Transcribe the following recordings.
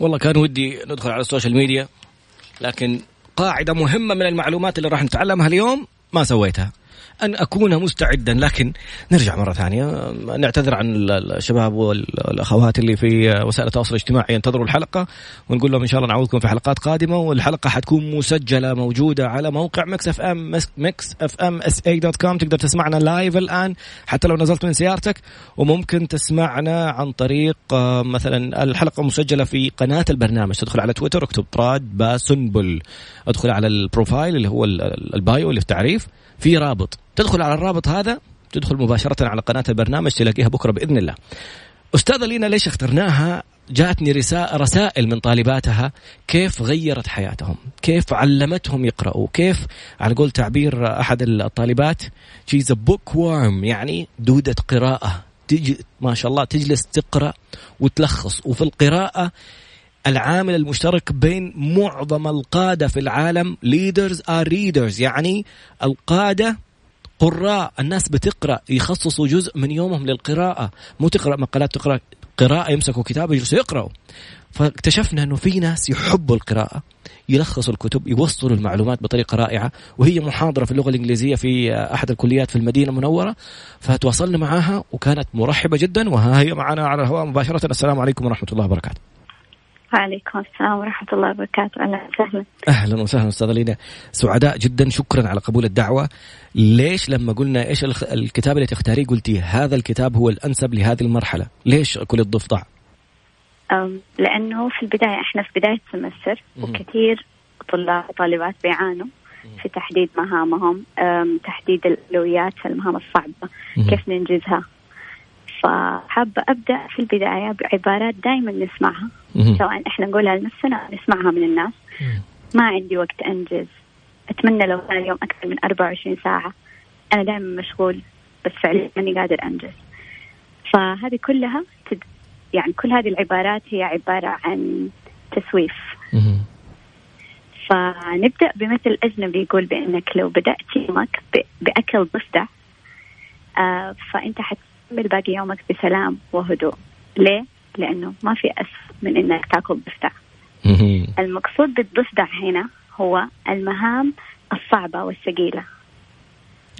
والله كان ودي ندخل على ال social media لكن قاعدة مهمة من المعلومات اللي راح نتعلمها اليوم ما سويتها. أن أكون مستعدا. لكن نرجع مرة ثانية. نعتذر عن الشباب والأخوات اللي في وسائل التواصل الاجتماعي ينتظروا الحلقة. ونقول لهم إن شاء الله نعوضكم في حلقات قادمة. والحلقة حتكون مسجلة موجودة على موقع مكس إف إم مكس إف إم إس إي dot com. تقدر تسمعنا live الآن حتى لو نزلت من سيارتك. وممكن تسمعنا عن طريق آه، مثلا الحلقة مسجلة في قناة البرنامج. تدخل على تويتر اكتب براد باسنبل. ادخل على ال profile اللي هو ال bio اللي في التعريف. في رابط. تدخل على الرابط هذا تدخل مباشرة على قناة البرنامج تلاقيها بكرة بإذن الله. أستاذة لينا ليش اخترناها؟ جاتني رسائل من طالباتها. كيف غيرت حياتهم؟ كيف علمتهم يقرأوا؟ كيف على قول تعبير أحد الطالبات شيز بوك وارم يعني دودة قراءة. تجي ما شاء الله تجلس تقرأ وتلخص. وفي القراءة العامل المشترك بين معظم القادة في العالم leaders are readers. يعني القادة قراء الناس بتقرأ يخصصوا جزء من يومهم للقراءة. مو تقرأ مقالات تقرأ قراءة يمسكوا كتاب يجلسوا يقرأوا. فاكتشفنا إنه في ناس يحبوا القراءة يلخصوا الكتب يوصلوا المعلومات بطريقة رائعة وهي محاضرة في اللغة الإنجليزية في أحد الكليات في المدينة المنورة. فتواصلنا معها وكانت مرحبة جدا وها هي معنا على الهواء مباشرة. السلام عليكم ورحمة الله وبركاته. وعليكم السلام ورحمة الله وبركاته. أهلا وسهلا. أهلا وسهلا أستاذة لينا. سعداء جدا. شكرا على قبول الدعوة. ليش لما قلنا إيش الكتاب اللي تختاريه قلتي هذا الكتاب هو الأنسب لهذه المرحلة. ليش كل الضفدع لأنه في البداية إحنا في بداية سمستر وكثير طلاب وطالبات بيعانوا في تحديد مهامهم تحديد الأولويات المهام الصعبة كيف ننجزها. فحابة أبدأ في البداية بعبارات دائما نسمعها. سواء إحنا نقولها لنفسنا أو نسمعها من الناس. ما عندي وقت أنجز. أتمنى لو كان اليوم أكثر من 24 ساعة. أنا دائما مشغول بس فعليا ماني قادر أنجز. فهذه كلها تد... يعني كل هذه العبارات هي عبارة عن تسويف. فنبدأ بمثل أجنبي يقول بأنك لو بدأت يومك بأكل ضفدع آه فأنت حت تكمل باقي يومك بسلام وهدوء. ليه؟ لأنه ما في أسوأ من إنك تأكل ضفدع المقصود بالضفدع هنا هو المهام الصعبة والثقيلة.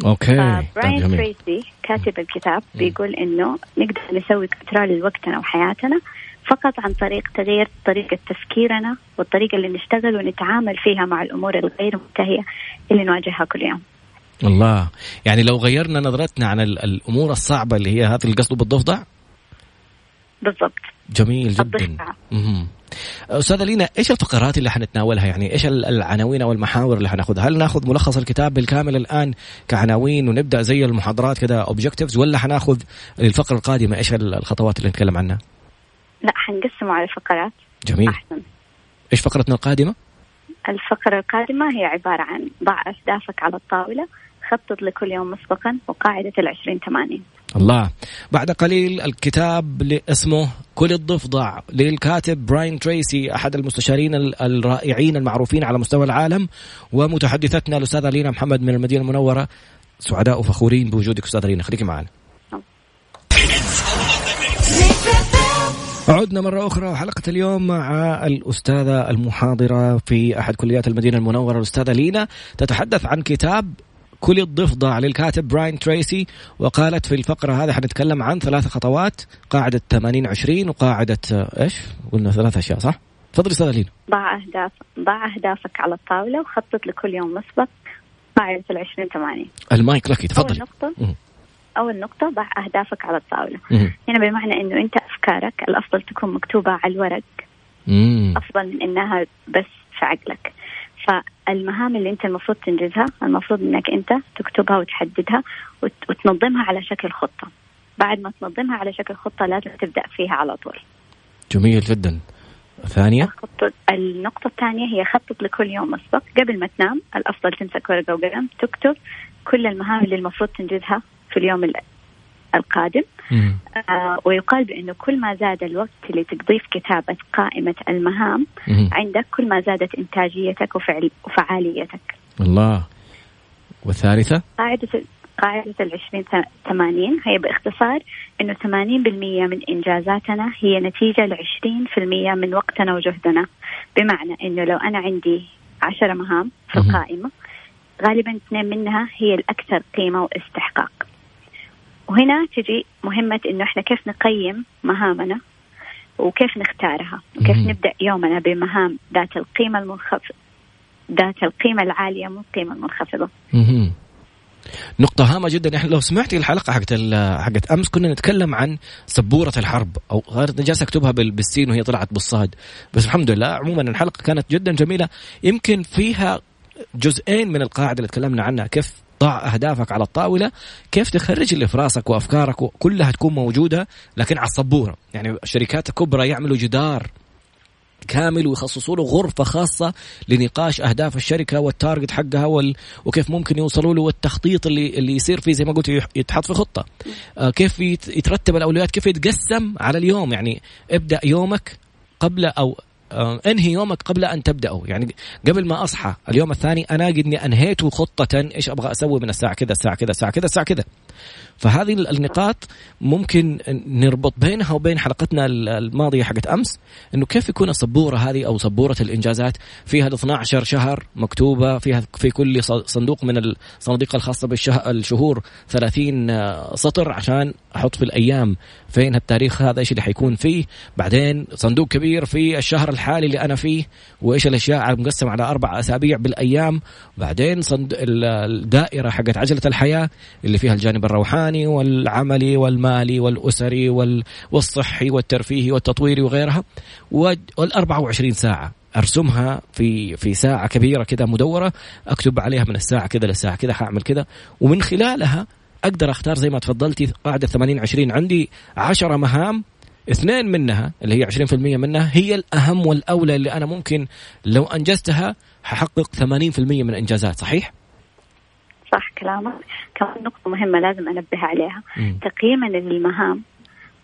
Okay. براين طيب تريسي كاتب الكتاب بيقول إنه نقدر نسوي control لوقتنا وحياتنا فقط عن طريق تغيير طريقة تفكيرنا والطريقة اللي نشتغل ونتعامل فيها مع الأمور الغير منتهية اللي نواجهها كل يوم. الله. يعني لو غيرنا نظرتنا عن الأمور الصعبة اللي هي هذا القصد بالضفدع؟ بالضبط. جميل جدا. أستاذة لينا إيش الفقرات اللي حنتناولها؟ يعني إيش العناوين أو المحاور اللي حناخذها؟ هل ناخذ ملخص الكتاب بالكامل الآن كعناوين ونبدأ زي المحاضرات كذا اوبجكتيفز ولا حناخذ الفقره القادمة إيش الخطوات اللي نتكلم عنها؟ لا حنقسمه على فقرات. جميل. أحسن. إيش فقرتنا القادمة؟ الفقرة القادمة هي عبارة عن ضع أهدافك على الطاولة خطط لكل يوم مسبقا وقاعدة العشرين ثمانين الله. بعد قليل الكتاب اسمه كل الضفدع للكاتب براين تريسي أحد المستشارين الرائعين المعروفين على مستوى العالم ومتحدثتنا الأستاذة لينا محمد من المدينة المنورة. سعداء وفخورين بوجودك أستاذة لينا خليكي معنا. عدنا مرة أخرى وحلقة اليوم مع الأستاذة المحاضرة في أحد كليات المدينة المنورة الأستاذة لينا تتحدث عن كتاب كل الضفدع للكاتب براين تريسي وقالت في الفقرة هذه حنتكلم عن ثلاث خطوات قاعدة 80 20 وقاعدة إيش؟ قلنا ثلاث أشياء صح؟ تفضلي أستاذ لين ضع أهداف ضع أهدافك على الطاولة وخطط لكل يوم مسبق قاعدة ال 20 80 المايك لك تفضلي. أول نقطة أول نقطة ضع أهدافك على الطاولة. هنا بمعنى أنه أنت أفكارك الأفضل تكون مكتوبة على الورق. مم. أفضل من أنها بس في عقلك. فالمهام اللي انت المفروض تنجزها المفروض انك انت تكتبها وتحددها وتنظمها على شكل خطة. بعد ما تنظمها على شكل خطة لازم تبدأ فيها على طول. جميل جدا. ثانية؟ النقطة الثانية هي خطط لكل يوم مسبق قبل ما تنام الأفضل تمسك ورقة وقلم تكتب كل المهام اللي المفروض تنجزها في اليوم القادم. آه ويقال بأنه كل ما زاد الوقت اللي تقضيه في كتابة قائمة المهام مم. عندك كل ما زادت إنتاجيتك وفعل وفعاليتك. الله. والثالثة؟ قاعدة قاعدة العشرين ثمانين. هي باختصار أنه ثمانين بالمية من إنجازاتنا هي نتيجة لعشرين في المية من وقتنا وجهدنا. بمعنى أنه لو أنا عندي عشرة مهام في القائمة غالبا اثنين منها هي الأكثر قيمة واستحقاق. وهنا تجي مهمة إنه إحنا كيف نقيم مهامنا وكيف نختارها وكيف مم. نبدأ يومنا بمهام ذات القيمة المنخفضة ذات القيمة العالية مو القيمة المنخفضة. مم. نقطة هامة جدا. إحنا لو سمعتي الحلقة حقت حقت أمس كنا نتكلم عن سبورة الحرب أو جالس أكتبها بالسين وهي طلعت بالصاد بس الحمد لله عموما الحلقة كانت جدا جميلة. يمكن فيها جزئين من القاعدة اللي تكلمنا عنها. كيف ضع أهدافك على الطاولة كيف تخرج اللي في راسك وأفكارك كلها تكون موجودة لكن على السبورة؟ يعني الشركات الكبرى يعملوا جدار كامل ويخصصوا له غرفة خاصة لنقاش أهداف الشركة والتارجت حقها وال... وكيف ممكن يوصلوا له والتخطيط اللي اللي يصير فيه زي ما قلت يتحط في خطة. آه كيف يترتب الأولويات كيف يتقسم على اليوم؟ يعني ابدأ يومك قبل أو انهي يومك قبل أن تبدأه. يعني قبل ما أصحى اليوم الثاني أنا قد إني انهيته خطة إيش أبغى أسوي من الساعة كذا الساعة كذا الساعة كذا الساعة كذا. فهذه النقاط ممكن نربط بينها وبين حلقتنا الماضية حقت أمس إنه كيف يكون السبوره هذه أو سبوره الإنجازات؟ فيها ال 12 شهر مكتوبة فيها في كل صندوق من الصناديق الخاصة بالشهور 30 سطر عشان أحط في الأيام فين التاريخ هذا؟ إيش اللي حيكون فيه؟ بعدين صندوق كبير في الشهر الحالي اللي أنا فيه وإيش الأشياء مقسم على أربع أسابيع بالأيام. بعدين صند الدائرة حقت عجلة الحياة اللي فيها الجانب الروحاني والعملي والمالي والأسري والصحي والترفيهي والتطويري وغيرها. وال 24 ساعة. أرسمها في في ساعة كبيرة كذا مدورة. أكتب عليها من الساعة كذا للساعة كذا حاعمل كذا ومن خلالها أقدر أختار زي ما تفضلتي قاعدة 80 20 عندي 10 مهام اثنين منها اللي هي 20% منها هي الأهم والأولى اللي أنا ممكن لو أنجزتها ححقق 80% من الإنجازات صحيح؟ صح كلامك. كمان نقطة مهمة لازم أنبه عليها. م. تقييما للمهام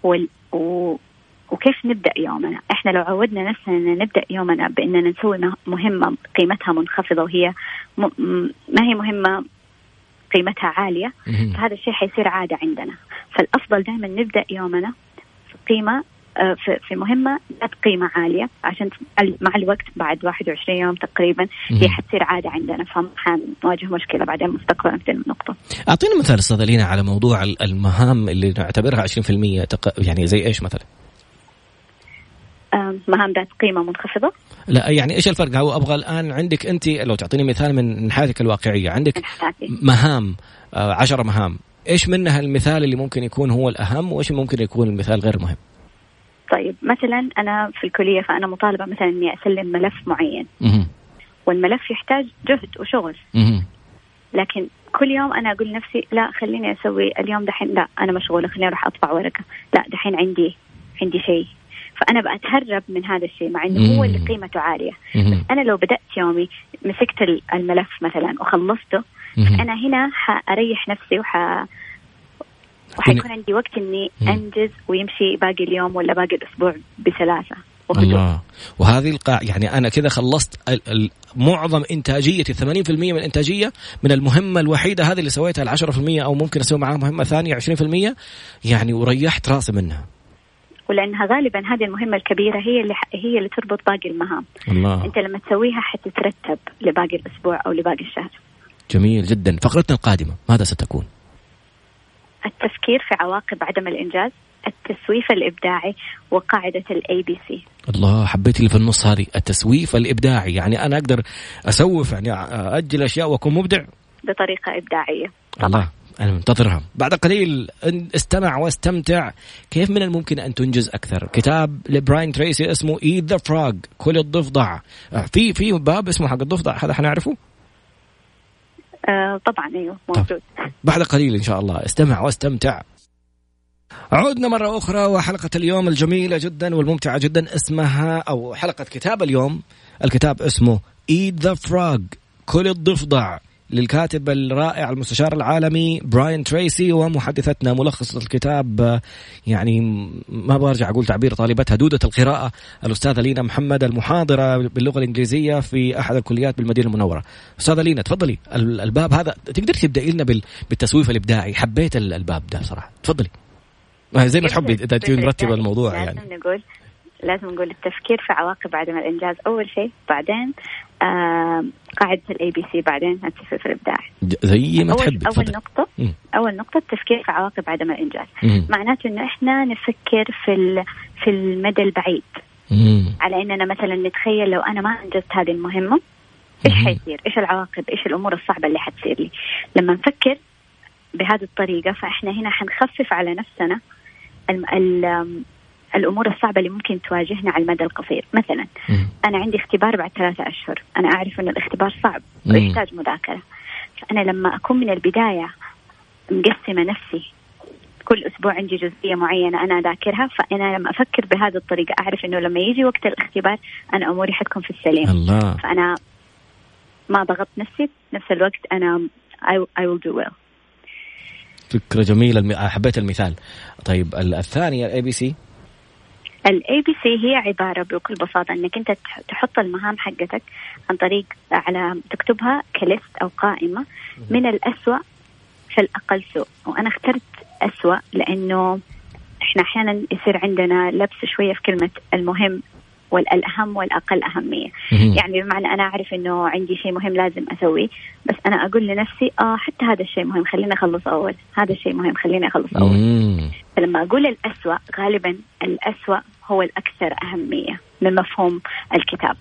وال... و... وكيف نبدأ يومنا. إحنا لو عودنا نفسنا أن نبدأ يومنا بأننا نسوي مهمة قيمتها منخفضة وهي م... ما هي مهمة قيمتها عالية فهذا الشيء حيصير عادة عندنا. فالأفضل دائما نبدأ يومنا في قيمة آه، في مهمة ذات قيمة عالية. عشان مع الوقت بعد 21 يوم تقريبا هي حتصير عادة عندنا. فحنواجه مشكلة بعدين مستقبلا في النقطة. أعطينا مثال أستاذ لينا على موضوع المهام اللي نعتبرها 20% تق... يعني زي إيش مثلا؟ مهام ذات قيمة منخفضة. لا يعني إيش الفرق؟ هو أبغى الآن عندك أنت لو تعطيني مثال من حياتك الواقعية عندك مهام آه، عشرة مهام. إيش منها المثال اللي ممكن يكون هو الأهم وإيش ممكن يكون المثال غير مهم؟ طيب مثلا أنا في الكلية فأنا مطالبة مثلا إني أسلم ملف معين. والملف يحتاج جهد وشغل. لكن كل يوم أنا أقول لنفسي لا خليني أسوي اليوم دحين لا أنا مشغولة خليني أروح أطبع ورقة. لا دحين عندي عندي شيء. فأنا بتهرب من هذا الشيء مع إنه هو اللي قيمته عالية. بس أنا لو بدأت يومي مسكت الملف مثلا وخلصته أنا هنا حأريح نفسي وح وحيكون عندي وقت إني أنجز ويمشي باقي اليوم ولا باقي الأسبوع بسلاسه الله. وهذه القاع يعني أنا كذا خلصت معظم إنتاجيتي 80% من الانتاجيه من المهمة الوحيدة هذه اللي سويتها ال 10% أو ممكن أسوي معاها مهمة ثانية 20% يعني وريحت راسي منها. ولأنها غالبا هذه المهمة الكبيرة هي اللي هي اللي تربط باقي المهام. الله. أنت لما تسويها حتترتب لباقي الأسبوع أو لباقي الشهر. جميل جدا. فقرتنا القادمة ماذا ستكون؟ التفكير في عواقب عدم الإنجاز التسويف الإبداعي وقاعدة ال ABC الله حبيت اللي في النص هذه. التسويف الإبداعي. يعني أنا أقدر أسوف يعني أجل أشياء وأكون مبدع؟ بطريقة إبداعية. طبعا. الله أنا منتظرها. بعد قليل استمع واستمتع. كيف من الممكن أن تنجز أكثر؟ كتاب لبراين تريسي اسمه Eat the Frog كل الضفدع. آه، في في باب اسمه حق الضفدع هذا حنعرفه؟ آه طبعا أيوه موجود. بعد قليل إن شاء الله. استمع واستمتع. عودنا مرة أخرى وحلقة اليوم الجميلة جدا والممتعة جدا. اسمها أو حلقة كتاب اليوم الكتاب اسمه Eat the Frog كل الضفدع. للكاتب الرائع المستشار العالمي براين تريسي ومحدثتنا ملخص الكتاب يعني ما برجع أقول تعبير طالبتها دودة القراءة الأستاذة لينا محمد المحاضرة باللغة الإنجليزية في أحد الكليات بالمدينة المنورة. أستاذة لينا تفضلي. الباب هذا تقدر تبداي لنا بالتسويف الإبداعي؟ حبيت الباب ده صراحة. تفضلي. زي ما تحبي إذا مرتبه الموضوع يعني. نقول لازم نقول التفكير في عواقب عدم الإنجاز. أول شيء بعدين قاعدة ال ABC بعدين التسويف الابداعي زي ما أول تحبي أول نقطة مم. أول نقطة التفكير في عواقب عدم الإنجاز. معناته إنه إحنا نفكر في في المدى البعيد مم. على إننا مثلا نتخيل لو أنا ما أنجزت هذه المهمة إيش حيصير؟ إيش العواقب؟ إيش الأمور الصعبة اللي حتصير لي؟ لما نفكر بهذه الطريقة فإحنا هنا حنخفف على نفسنا الأمور الصعبة اللي ممكن تواجهنا على المدى القصير. مثلا مم. أنا عندي اختبار بعد ثلاثة أشهر. أنا أعرف إن الاختبار صعب ويحتاج مذاكرة. فأنا لما أكون من البداية مقسمة نفسي كل أسبوع عندي جزئية معينة أنا أذاكرها فأنا لما أفكر بهذه الطريقة أعرف إنه لما يجي وقت الاختبار أنا أموري حتكون في السليم. الله. فأنا ما ضغطت نفسي نفس الوقت أنا I, I will do well. فكرة جميلة حبيت المثال. طيب الثانية الاي بي سي الاي بي سي هي عبارة بكل بساطة إنك أنت تحط المهام حقتك عن طريق على تكتبها ك list أو قائمة. من الأسوأ في الأقل سوء. وأنا اخترت أسوأ لأنه إحنا أحيانا يصير عندنا لبس شوية في كلمة المهم والاهم والأقل أهمية. يعني بمعنى أنا أعرف إنه عندي شيء مهم لازم أسويه بس أنا أقول لنفسي آه حتى هذا الشيء مهم خليني أخلص أول. هذا الشيء مهم خليني أخلص أول. فلما أقول الأسوأ غالبا الأسوأ هو الأكثر أهمية من مفهوم الكتاب.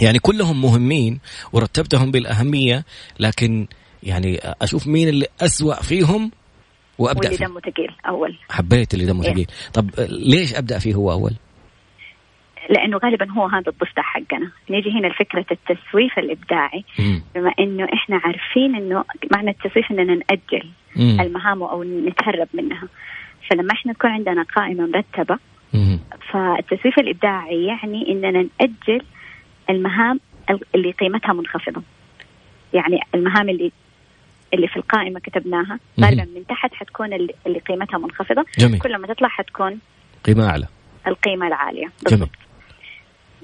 يعني كلهم مهمين ورتبتهم بالأهمية لكن يعني أشوف مين اللي أسوأ فيهم وأبدأ واللي دمه ثقيل أول. حبيت اللي دمه ثقيل إيه. طب ليش أبدأ فيه هو أول؟ لأنه غالبا هو هذا الضفدع حقنا. نيجي هنا لفكرة التسويف الإبداعي. بما إنه إحنا عارفين إنه معنى التسويف إننا نأجل مم. المهام أو نتهرب منها. فلما إحنا تكون عندنا قائمة مرتبة فالتسويف الإبداعي يعني إننا نأجل المهام اللي قيمتها منخفضة. يعني المهام اللي اللي في القائمة كتبناها غالبا من تحت حتكون اللي قيمتها منخفضة. جميل. كل ما تطلع حتكون قيمة أعلى. القيمة العالية. بالضبط. جميل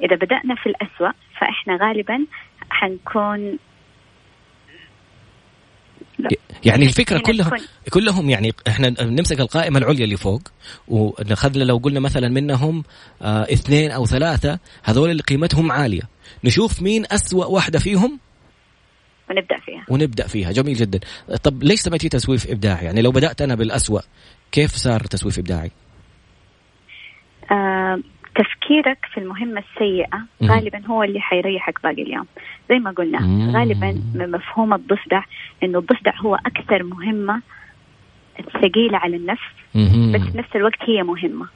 إذا بدأنا في الأسوأ فإحنا غالبا حنكون يعني الفكرة كلها كلهم يعني إحنا نمسك القائمة العليا اللي فوق وناخذ لو قلنا مثلا منهم آه اثنين أو ثلاثة هذول اللي قيمتهم عالية. نشوف مين أسوأ واحدة فيهم؟ ونبدأ فيها. ونبدأ فيها. جميل جدا. طب ليش سميتي تسويف إبداعي؟ يعني لو بدأت أنا بالأسوأ كيف صار تسويف إبداعي؟ آه تفكيرك في المهمة السيئة غالبا هو اللي حيريحك باقي اليوم. زي ما قلنا غالبا من مفهوم الضفدع إنه الضفدع هو أكثر مهمة ثقيلة على النفس بس في نفس الوقت هي مهمة.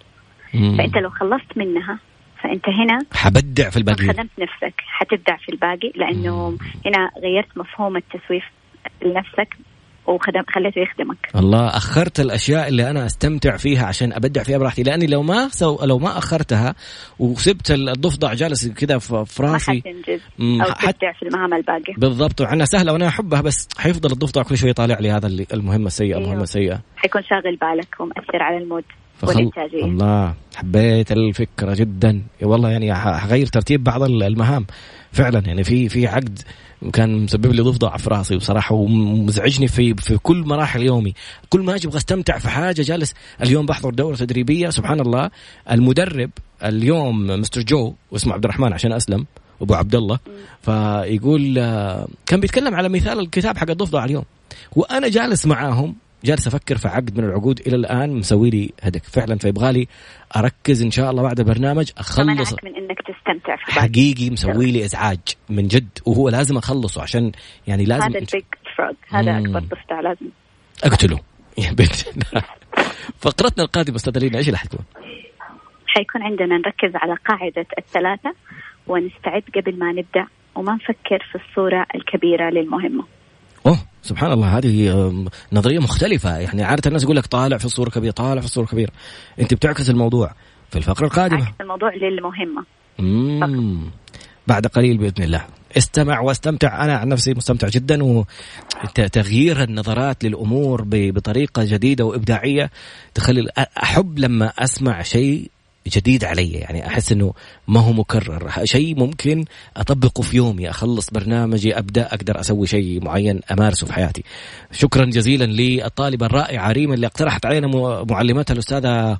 فأنت لو خلصت منها فأنت هنا حبدع في الباقي. خدمت نفسك حتبدع في الباقي لأنه هنا غيرت مفهوم التسويف لنفسك. وخدم خليته يخدمك. الله أخرت الأشياء اللي أنا أستمتع فيها عشان أبدع فيها براحتي. لأني لو ما سو لو ما أخرتها وسبت الضفدع جالس كذا في راسي ما حتنجز أو حت... تبدع في المهام الباقية. بالضبط. وعنها سهلة وأنا أحبها بس حيفضل الضفدع كل شوي يطالع لي هذا اللي المهمة السيئة أيوه. المهمة السيئة. حيكون شاغل بالك ومأثر على المود فخل... الله حبيت الفكرة جدا. والله يعني حغير ترتيب بعض المهام. فعلا يعني في في عقد كان مسبب لي ضفدع في راسي بصراحة ومزعجني في في كل مراحل يومي. كل ما أجي أبغى أستمتع في حاجة جالس اليوم بحضر دورة تدريبية سبحان الله. المدرب اليوم مستر جو واسمه عبد الرحمن عشان أسلم أبو عبد الله. فيقول آه، كان بيتكلم على مثال الكتاب حق الضفدع اليوم. وأنا جالس معاهم جالس أفكر في عقد من العقود إلى الآن مسوي لي هدك فعلا فيبغى لي أركز إن شاء الله بعد البرنامج أخلص من إنك تستمتع في حقيقي مسوي لي إزعاج من جد وهو لازم أخلصه عشان يعني لازم هذا البيج فروغ هذا أكبر ضفدع لازم. أقتله. يا بنت فقرتنا القادمة أستاذ لينا إيش اللي حتكون؟ حيكون عندنا نركز على قاعدة الثلاثة ونستعد قبل ما نبدأ وما نفكر في الصورة الكبيرة للمهمة. سبحان الله هذه نظرية مختلفة. يعني عادة الناس يقول لك طالع في الصورة كبيرة طالع في الصورة كبيرة. أنت بتعكس الموضوع في الفقرة القادمة. عكس الموضوع للمهمة. بعد قليل بإذن الله. استمع واستمتع. أنا عن نفسي مستمتع جدا وتغيير النظرات للأمور بطريقة جديدة وإبداعية تخلي أحب لما أسمع شيء جديد علي. يعني أحس إنه ما هو مكرر. شيء ممكن أطبقه في يومي أخلص برنامجي أبدأ أقدر أسوي شيء معين أمارسه في حياتي. شكرا جزيلا للطالبة الرائعة ريما اللي اقترحت علينا معلمتها الأستاذة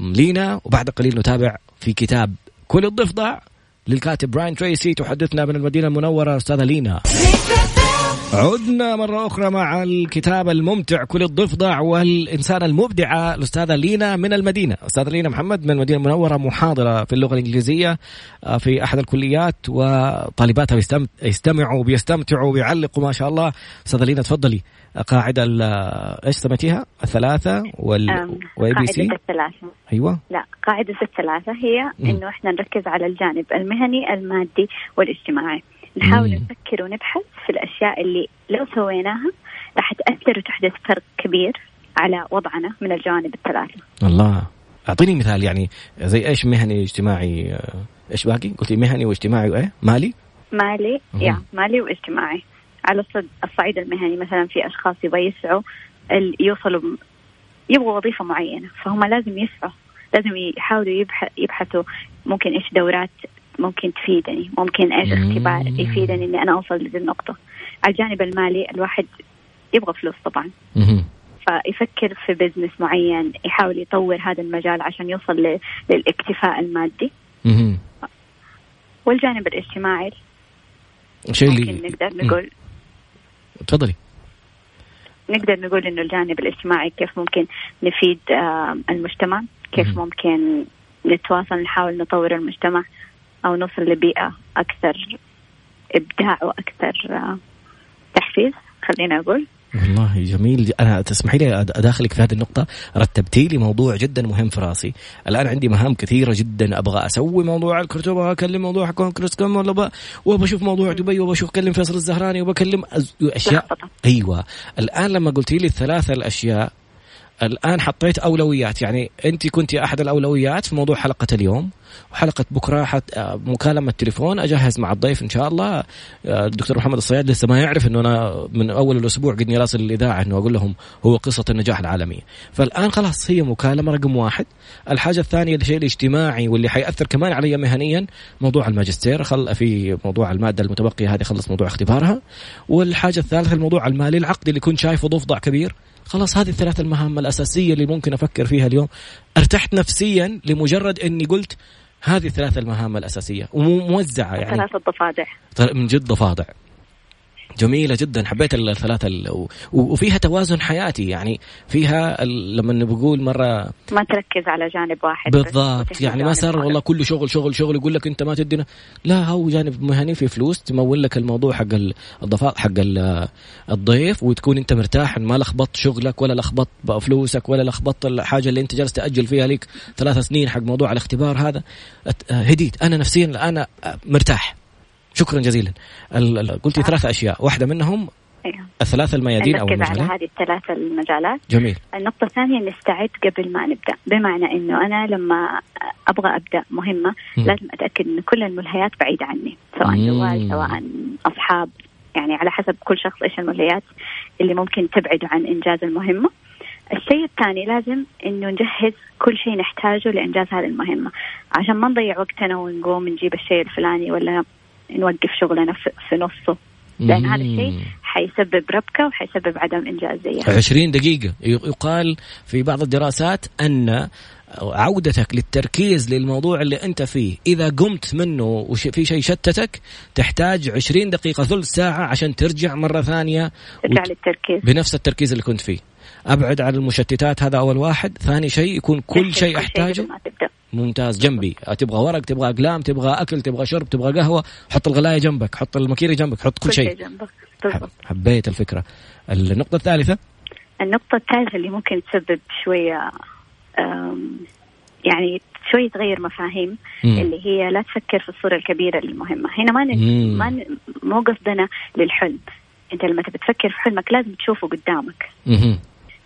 لينا. وبعد قليل نتابع في كتاب كل الضفدع للكاتب براين تريسي. تحدثنا من المدينة المنورة أستاذة لينا. عدنا مرة أخرى مع الكتاب الممتع كل الضفدع والإنسانة المبدعة الأستاذة لينا من المدينة. أستاذة لينا محمد من المدينة المنورة محاضرة في اللغة الإنجليزية آه، في أحد الكليات وطالباتها يستمعوا وبيستمتعوا وبيعلقوا ما شاء الله. أستاذة لينا تفضلي. قاعدة إيش سميتيها؟ الثلاثة وال ABC؟ قاعدة الثلاثة. أيوه. لا قاعدة الثلاثة هي إنه إحنا نركز على الجانب المهني المادي والاجتماعي. نحاول مم. نفكر ونبحث في الأشياء اللي لو سويناها راح تأثر وتحدث فرق كبير على وضعنا من الجوانب الثلاثة. الله أعطيني مثال يعني زي إيش مهني اجتماعي آه، إيش باقي؟ قلتي مهني واجتماعي وإيه؟ مالي؟ مالي يا مالي واجتماعي على الصعيد المهني مثلا في أشخاص يبغى يسعوا يوصلوا يبغوا وظيفة معينة فهم لازم يسعوا لازم يحاولوا يبحثوا ممكن إيش دورات ممكن تفيدني ممكن إيش اختبار يفيدني إني أنا أوصل لذي النقطة. على الجانب المالي الواحد يبغى فلوس طبعا. فيفكر في بزنس معين يحاول يطور هذا المجال عشان يوصل للاكتفاء المادي. والجانب الاجتماعي. شيء اللي ممكن نقدر نقول تفضلي. نقدر نقول إنه الجانب الاجتماعي كيف ممكن نفيد المجتمع كيف ممكن نتواصل نحاول نطور المجتمع. أو نوصل لبيئة أكثر إبداع وأكثر آه، تحفيز خلينا أقول. والله جميل. أنا تسمحي لي أداخلك في هذه النقطة. رتبتي لي موضوع جدا مهم في رأسي. الآن عندي مهام كثيرة جدا. أبغى أسوي موضوع الكرتون أبغى أكلم موضوع حكون كريس كم ولا وبشوف موضوع دبي وبشوف أكلم فيصل الزهراني وبكلم أشياء. أيوه. الآن لما قلتي لي الثلاثة الأشياء الآن حطيت أولويات. يعني أنت كنت أحد الأولويات في موضوع حلقة اليوم. وحلقة بكرة حت آه، مكالمة تليفون. أجهز مع الضيف إن شاء الله. آه، الدكتور محمد الصياد لسه ما يعرف إنه أنا من أول الأسبوع قد راسل الإذاعة إنه أقول لهم هو قصة النجاح العالميه فالآن خلاص هي مكالمة رقم واحد. الحاجة الثانية الشيء الاجتماعي واللي حيأثر كمان علي مهنيا موضوع الماجستير. خل في موضوع المادة المتبقية هذه خلص موضوع اختبارها. والحاجة الثالثة الموضوع المالي العقد اللي كنت شايفه ضفدع كبير. خلاص هذه الثلاث المهام الأساسية اللي ممكن أفكر فيها اليوم. ارتحت نفسيا لمجرد أني قلت هذه الثلاث المهام الأساسية وموزعة يعني. ثلاثة ضفادع من جد ضفادع. جميلة جدا. حبيت الثلاثة وفيها توازن حياتي. يعني فيها لما بقول مرة ما تركز على جانب واحد بالضبط. يعني ما صار والله كله شغل شغل شغل يقول لك أنت ما تدينا. لا هو جانب مهني في فلوس تمول لك الموضوع حق الضفاء حق الضيف وتكون أنت مرتاح. ما لخبطت شغلك ولا لخبطت فلوسك ولا لخبطت الحاجة اللي أنت جالس تأجل فيها لك ثلاث سنين حق موضوع الاختبار هذا. هديت. أنا نفسيا أنا مرتاح. شكرا جزيلا. قلتي ثلاث أشياء. واحدة منهم أيوه. الثلاث الميادين أو المجالات على هذه الثلاث المجالات. جميل. النقطة الثانية نستعد قبل ما نبدأ بمعنى إنه أنا لما أبغى أبدأ مهمة م. لازم أتأكد إن كل الملهيات بعيدة عني سواء جوال سواء أصحاب يعني على حسب كل شخص إيش الملهيات اللي ممكن تبعده عن إنجاز المهمة. الشيء الثاني لازم إنه نجهز كل شيء نحتاجه لإنجاز هذه المهمة. عشان ما نضيع وقتنا ونقوم نجيب الشيء الفلاني ولا نوقف شغلنا في نصه. لأن هذا الشيء حيسبب ربكة وحيسبب عدم انجازيه 20 دقيقة. يقال في بعض الدراسات أن عودتك للتركيز للموضوع اللي أنت فيه إذا قمت منه وفي شيء شتتك تحتاج 20 دقيقة ثلث ساعة عشان ترجع مرة ثانية ترجع وت... للتركيز. بنفس التركيز اللي كنت فيه. أبعد عن المشتتات هذا أول واحد. ثاني شيء يكون كل شيء أحتاجه. ممتاز جنبي. تبغى ورق تبغى أقلام تبغى أكل تبغى شرب تبغى قهوة حط الغلاية جنبك حط المكيره جنبك حط كل, شيء. جنبك حبيت الفكرة. النقطة الثالثة؟ النقطة الثالثة اللي ممكن تسبب شوية يعني شوي تغير مفاهيم مم. اللي هي لا تفكر في الصورة الكبيرة للمهمة هنا ما ن... ما ن... مو قصدنا للحلم. أنت لما تبي تفكر في حلمك لازم تشوفه قدامك. مم.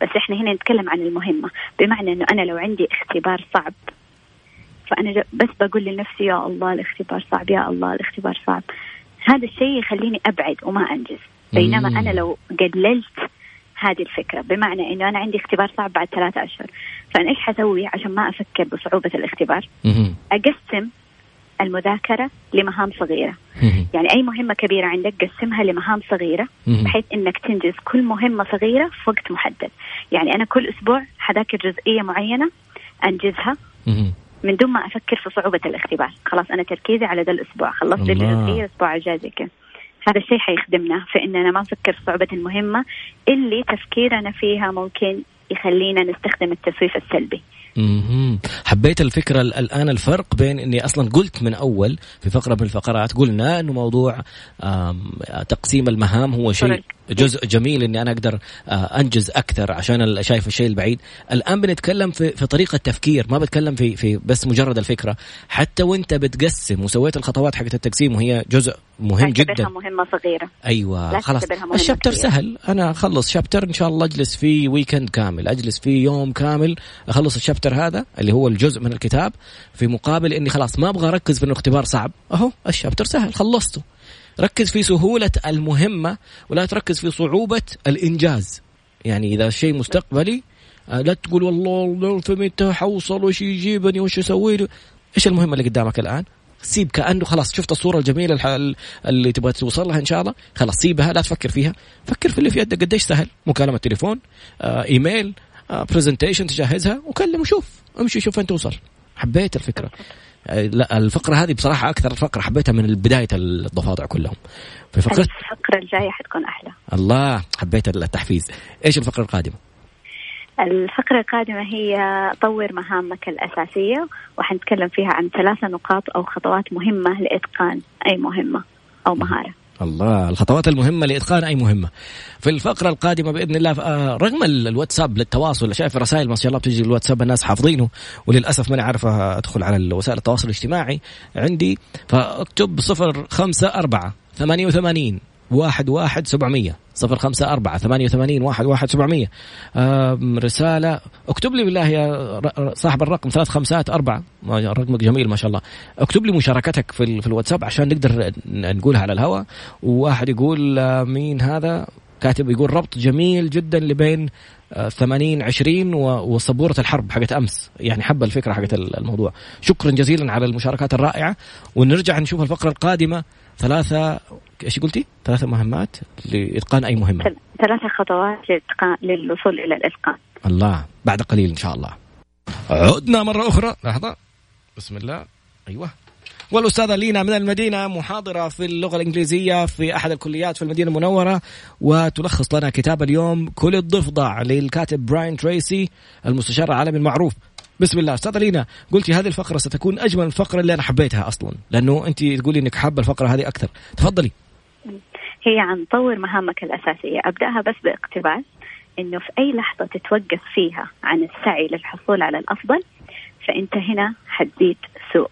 بس إحنا هنا نتكلم عن المهمة. بمعنى إنه أنا لو عندي اختبار صعب فأنا بس بقول لنفسي يا الله الاختبار صعب يا الله الاختبار صعب هذا الشيء يخليني أبعد وما أنجز بينما. أنا لو قللت هذه الفكرة بمعنى إنه أنا عندي اختبار صعب بعد ثلاثة أشهر فأنا إيش حسوي عشان ما أفكر بصعوبة الاختبار. أقسم المذاكرة لمهام صغيرة. يعني أي مهمة كبيرة عندك قسمها لمهام صغيرة. بحيث إنك تنجز كل مهمة صغيرة في وقت محدد يعني أنا كل أسبوع حذاكر جزئية معينة أنجزها مهم. من دون ما أفكر في صعوبة الاختبار خلاص أنا تركيزي على ذا الأسبوع خلصت الله. الجزئية الأسبوع الجاي زي كذا هذا الشيء حيخدمنا في إننا ما نفكر في صعوبة المهمة اللي تفكيرنا فيها ممكن يخلينا نستخدم التسويف السلبي مهم. حبيت الفكرة ال- الآن الفرق بين أني أصلا قلت من أول في فقرة من الفقرات قلنا أنه موضوع تقسيم المهام هو شيء. جزء جميل إني أنا أقدر آه، أنجز أكثر عشان شايف الشيء البعيد. الآن بنتكلم في في طريقة تفكير ما بتكلم في في بس مجرد الفكرة. حتى وأنت بتقسم وسويت الخطوات حقت التقسيم وهي جزء مهم جدا. مهمة صغيرة. أيوه لا خلاص. الشابتر. سهل. أنا أخلص شابتر إن شاء الله أجلس فيه ويكند كامل. أجلس فيه يوم كامل. أخلص الشابتر هذا اللي هو الجزء من الكتاب في مقابل إني خلاص ما أبغى أركز في إنه اختبار صعب. أهو الشابتر سهل خلصته. ركز في سهولة المهمة ولا تركز في صعوبة الإنجاز. يعني إذا شيء مستقبلي آه، لا تقول والله لو في متى حوصل وش يجيبني وش أسوي له. إيش المهمة اللي قدامك الآن؟ سيب كأنه خلاص شفت الصورة الجميلة اللي تبغى توصل لها إن شاء الله؟ خلاص سيبها لا تفكر فيها. فكر في اللي في يدك قديش سهل. مكالمة تليفون آه، إيميل آه، presentation تجهزها وكلم وشوف. امشي شوف وين توصل. حبيت الفكرة. لا الفقرة هذه بصراحة أكثر فقرة حبيتها من بداية الضفادع كلهم. في فقره الفقرة الجاية حتكون أحلى. الله حبيت التحفيز. إيش الفقرة القادمة؟ الفقرة القادمة هي طور مهامك الأساسية وحنتكلم فيها عن ثلاثة نقاط أو خطوات مهمة لإتقان أي مهمة أو مهارة. الله الخطوات المهمة لإتقان أي مهمة. في الفقرة القادمة بإذن الله آه، رغم ال- الواتساب للتواصل شايف الرسائل ما شاء الله بتجي الواتساب الناس حافظينه وللأسف ماني عارف أدخل على وسائل التواصل الاجتماعي عندي. فاكتب صفر خمسة أربعة ثمانية وثمانين واحد واحد سبعمية. صفر خمسة أربعة. ثمانية وثمانين. واحد واحد سبعمية. رسالة. اكتب لي بالله يا صاحب الرقم. ثلاث خمسات أربعة. رقمك جميل ما شاء الله. اكتب لي مشاركتك في, في الواتساب عشان نقدر نقولها على الهواء وواحد يقول آه، مين هذا؟ كاتب يقول ربط جميل جدا لبين آه، 80 20 و- وسبورة الحرب حقت أمس. يعني حب الفكرة حقت ال- الموضوع. شكرا جزيلا على المشاركات الرائعة. ونرجع نشوف الفقرة القادمة. ثلاثة إيش قلتي؟ ثلاثة مهمات لإتقان أي مهمة؟ ثل- ثلاثة خطوات للوصول إلى الإتقان. الله بعد قليل إن شاء الله. عدنا مرة أخرى. لحظة. بسم الله. أيوه. والأستاذة لينا من المدينة محاضرة في اللغة الإنجليزية في أحد الكليات في المدينة المنورة وتلخص لنا كتاب اليوم كل الضفدع للكاتب براين تريسي المستشار العالمي المعروف. بسم الله. أستاذة لينا قلتي هذه الفقرة ستكون أجمل الفقرة اللي أنا حبيتها أصلا لأنه أنت تقولي أنك حابة الفقرة هذه أكثر. تفضلي. هي عن طور مهامك الأساسية أبدأها بس باقتباس إنه في أي لحظة تتوقف فيها عن السعي للحصول على الأفضل فأنت هنا حتزيد سوء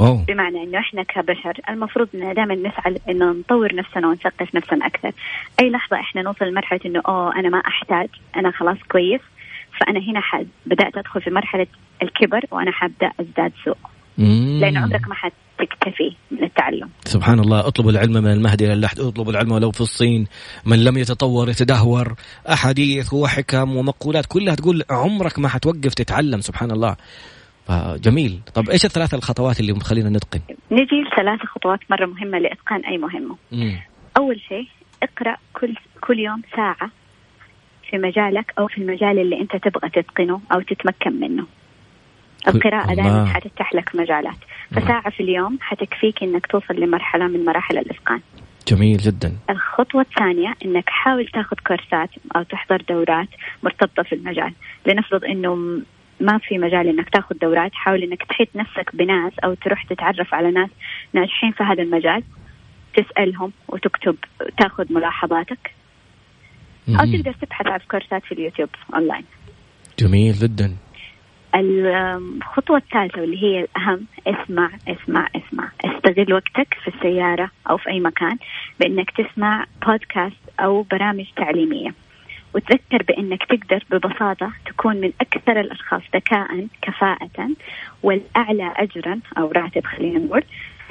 أوه بمعنى إنه إحنا كبشر المفروض ان دائما نسعى إنه نطور نفسنا ونثقف نفسنا أكثر. أي لحظة إحنا نوصل لمرحلة إنه أوه أنا ما أحتاج أنا خلاص كويس فأنا هنا حد بدأت أدخل في مرحلة الكبر وأنا حابدا أزداد سوء مم. لأن عمرك ما حتكتفي من التعلم. سبحان الله اطلب العلم من المهد إلى اللحد اطلب العلم ولو في الصين من لم يتطور يتدهور أحاديث وحكم ومقولات كلها تقول عمرك ما حتوقف تتعلم سبحان الله جميل طب إيش الثلاث الخطوات اللي مخلينا نتقن نجي لثلاث خطوات مرة مهمة لإتقان أي مهمة. مم. أول شيء اقرأ كل كل يوم ساعة في مجالك أو في المجال اللي أنت تبغى تتقنه أو تتمكن منه. القراءة. دائما حتفتح لك مجالات. فساعة في اليوم حتكفيك إنك توصل لمرحلة من مراحل الإتقان. جميل جدا. الخطوة الثانية إنك حاول تاخذ كورسات أو تحضر دورات مرتبطة في المجال. لنفرض إنه ما في مجال إنك تاخذ دورات حاول إنك تحيط نفسك بناس أو تروح تتعرف على ناس ناجحين في هذا المجال. تسألهم وتكتب تاخذ ملاحظاتك. أو. تقدر تبحث عن كورسات في اليوتيوب أونلاين. جميل جدا. الخطوة الثالثة واللي هي الأهم اسمع اسمع اسمع. استغل وقتك في السيارة أو في أي مكان بأنك تسمع بودكاست أو برامج تعليمية. وتذكر بأنك تقدر ببساطة تكون من أكثر الأشخاص ذكاء كفاءة والأعلى أجرا أو راتب خلينا نقول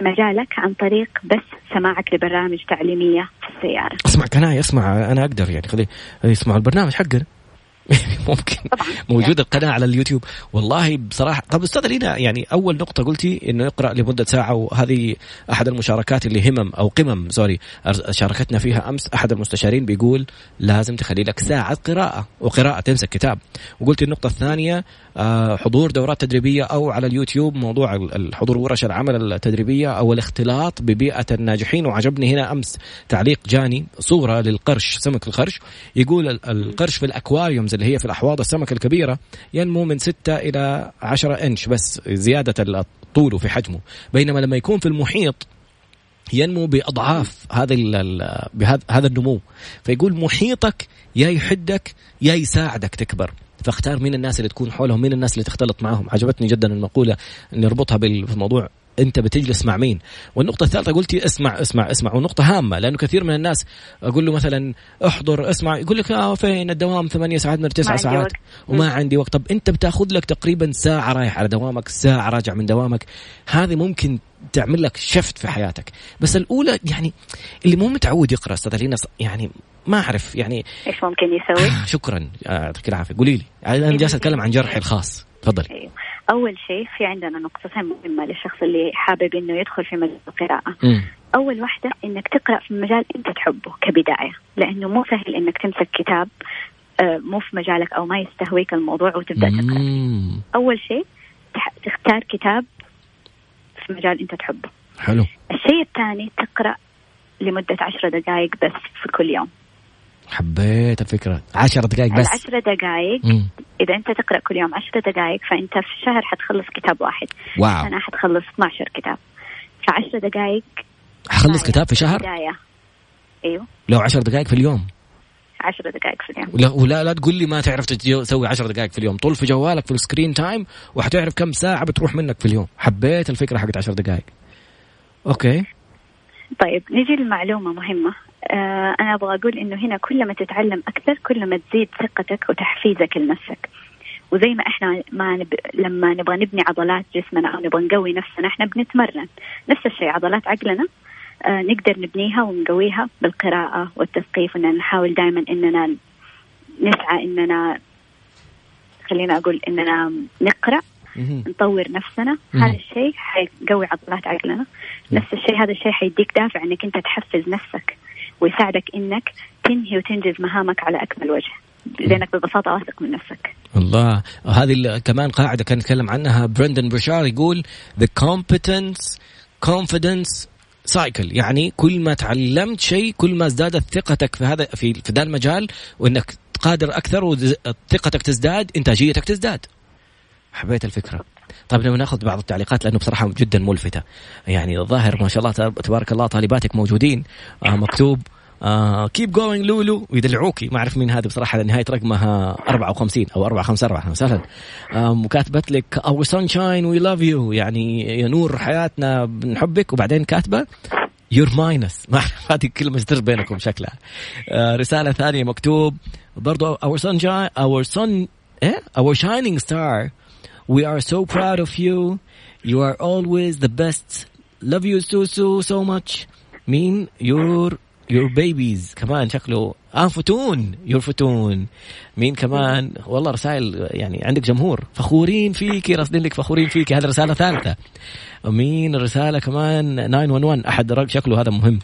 مجالك عن طريق بس سماعك لبرامج تعليمية في السيارة. اسمع كناي اسمع أنا أقدر يعني خليه يسمع البرنامج حقنا. ممكن طبعا. موجود القناة على اليوتيوب. والله بصراحه طب أستاذ لينا يعني أول نقطة قلتي إنه يقرا لمدة ساعة وهذه أحد المشاركات اللي همم أو قمم سوري شاركتنا فيها أمس أحد المستشارين بيقول لازم تخلي لك ساعة قراءة وقراءة تمسك كتاب وقلت النقطة الثانية آه، حضور دورات تدريبية أو على اليوتيوب موضوع الحضور ورش العمل التدريبية أو الاختلاط ببيئة الناجحين. وعجبني هنا أمس تعليق جاني صورة للقرش سمك القرش. يقول القرش في الأكواريومز اللي هي في الأحواض السمك الكبيرة ينمو من 6 إلى 10 إنش بس زيادة طوله في حجمه. بينما لما يكون في المحيط ينمو بأضعاف هذا هذا النمو. فيقول محيطك يا يحدك يا يساعدك تكبر. فاختار مين الناس اللي تكون حولهم مين الناس اللي تختلط معهم. عجبتني جدا المقولة نربطها بالموضوع أنت بتجلس مع مين؟ والنقطة الثالثة قلتي اسمع اسمع اسمع. ونقطة هامة لأنه كثير من الناس أقول له مثلا احضر اسمع. يقول لك آه فين الدوام؟ ثمانية ساعات من تسعة ساعات. وما عندي وقت. طب أنت بتأخذ لك تقريبا ساعة رايح على دوامك ساعة راجع من دوامك. هذه ممكن تعمل لك شفت في حياتك. بس الأولى يعني اللي مو متعود يقرأ أستاذ يعني ما أعرف يعني إيش ممكن يسوي؟ آه شكرا. يعطيك العافية. قولي لي. أنا جالس أتكلم عن جرحي الخاص. تفضلي. أيوه. أول شيء في عندنا نقطتين مهمة للشخص اللي حابب إنه يدخل في مجال القراءة. م. أول واحدة إنك تقرأ في مجال أنت تحبه كبداية لأنه مو سهل إنك تمسك كتاب آه، مو في مجالك أو ما يستهويك الموضوع وتبدأ تقرأ. أول شيء تختار كتاب في مجال أنت تحبه. حلو. الشيء الثاني تقرأ لمدة عشر دقائق بس في كل يوم. حبيت الفكرة. عشر دقائق بس. عشر دقائق. إذا أنت تقرأ كل يوم عشر دقائق فأنت في الشهر حتخلص كتاب واحد. واو. أنا حتخلص 12 كتاب. فعشر دقائق حخلص كتاب في شهر؟ بداية. أيوه. لو عشر دقائق في اليوم. عشر دقائق في اليوم. لا ولا لا تقول لي ما تعرف تسوي عشر دقائق في اليوم. طل في جوالك في ال screen time وحتعرف كم ساعة بتروح منك في اليوم. حبيت الفكرة حقت عشر دقائق. okay. طيب نجي لمعلومة مهمة. آه أنا أبغى أقول إنه هنا كل ما تتعلم أكثر كل ما تزيد ثقتك وتحفيزك لنفسك. وزي ما إحنا ما نب... لما نبغى نبني عضلات جسمنا أو نبغى نقوي نفسنا إحنا بنتمرن. نفس الشيء عضلات عقلنا آه نقدر نبنيها ونقويها بالقراءة والتثقيف اننا نحاول دائما إننا نسعى إننا خلينا أقول إننا نقرأ نطور نفسنا. هذا الشيء حيقوي عضلات عقلنا. نفس الشيء هذا الشيء حيديك دافع إنك أنت تحفز نفسك. ويساعدك إنك تنهي وتنجز مهامك على أكمل وجه لأنك ببساطة واثق من نفسك. الله. هذه كمان قاعدة كان يتكلم عنها. برندن بشار يقول the competence confidence cycle يعني كل ما تعلمت شيء كل ما ازدادت ثقتك في هذا في في ذا المجال وإنك قادر أكثر وثقتك تزداد إنتاجيتك تزداد. حبيت الفكرة. طيب لما ناخذ بعض التعليقات لأنه بصراحة جدا ملفتة. يعني الظاهر ما شاء الله تبارك الله طالباتك موجودين. آه مكتوب keep going لولو ويدلعوكي ما أعرف مين هذه بصراحة نهاية رقمها 54 أو 454 أهلا وسهلا وكاتبت لك our sunshine we love you يعني يا نور حياتنا بنحبك وبعدين كاتبة your minions ما أعرف هذه كلمة سر بينكم شكلها. آه رسالة ثانية مكتوب برضو our sunshine our sun إيه؟ our shining star We are so proud of you. You are always the best. Love you so so so much. مين your your babies. كمان شكله. آه فتون. your فتون. مين كمان والله رسائل يعني عندك جمهور. فخورين فيكي راسلين لك فخورين فيكي هذه رسالة ثالثة. مين الرسالة كمان 911 أحد شكله هذا مهم.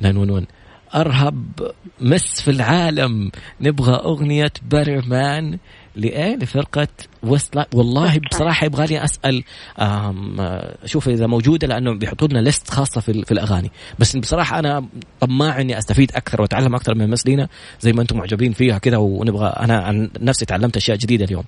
911 أرهب مس في العالم. نبغى أغنية مان لإيه؟ لفرقة ويست والله بصراحة يبغى لي أسأل شوف إذا موجودة لأنه بيحطوا لنا ليست خاصة في, في الأغاني. بس بصراحة أنا طماع إني أستفيد أكثر وأتعلم أكثر من مسلينا زي ما أنتم معجبين فيها كذا ونبغى أنا عن نفسي تعلمت أشياء جديدة اليوم.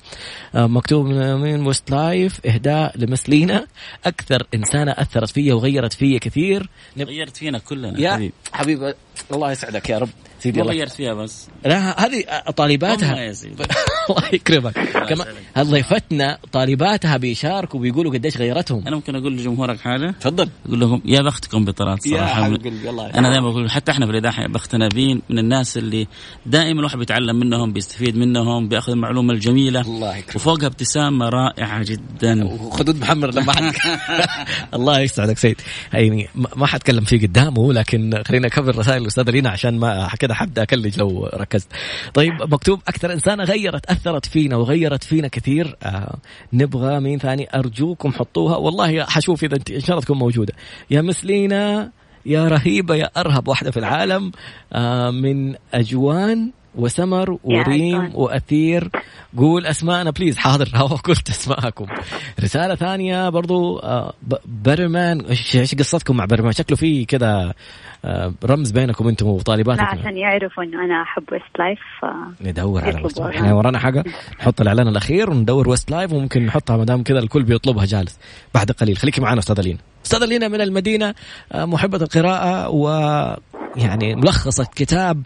مكتوب من ويست لايف إهداء لمسلينا أكثر إنسانة أثرت فيا وغيرت فيا كثير. غيرت فينا كلنا يا حبيبي. الله يسعدك يا رب. سيدي الله. غيرت فيها بس. لا هذه طالباتها الله يكرمك. كمان ضيفتنا طالباتها بيشاركوا وبيقولوا قديش غيرتهم. أنا ممكن أقول لجمهورك حاجة؟ تفضل. أقول لهم يا بختكم بطلال صراحة. يا الله أنا دائما بقول حتى إحنا في الاذاعه بختنا بين من الناس اللي دائما الواحد بيتعلم منهم بيستفيد منهم بيأخذ المعلومة الجميلة. الله يكرمك. وفوقها ابتسامة رائعة جدا. وخدود محمر لما الله يسعدك سيد. يعني ما حتكلم فيه قدامه لكن خلينا اكبر رسائل الأستاذة لينا عشان ما كذا حبدأ أكلج لو ركزت. طيب مكتوب أكثر إنسانة غيرت أثرت فينا وغيرت فينا كثير آه نبغى مين ثاني؟ أرجوكم حطوها. والله حشوف إذا انت إن شاء الله تكون موجودة. يا miss لينا يا رهيبة يا أرهب واحدة في العالم آه من أجوان وسمر وريم وأثير. قول أسماءنا please حاضر. قلت أسماءكم. رسالة ثانية برضو آه برمان. إيش قصتكم مع برمان؟ شكله في كذا آه رمز بينكم أنتم وطالباتكم. لا عشان يعرفوا انه أنا أحب Westlife ندور على Westlife إحنا ورانا حاجة. نحط الإعلان الأخير وندور Westlife وممكن نحطها ما دام كذا الكل بيطلبها جالس. بعد قليل. خليكي معنا أستاذة لينا. أستاذة لينا من المدينة آه محبة القراءة ويعني ملخصة كتاب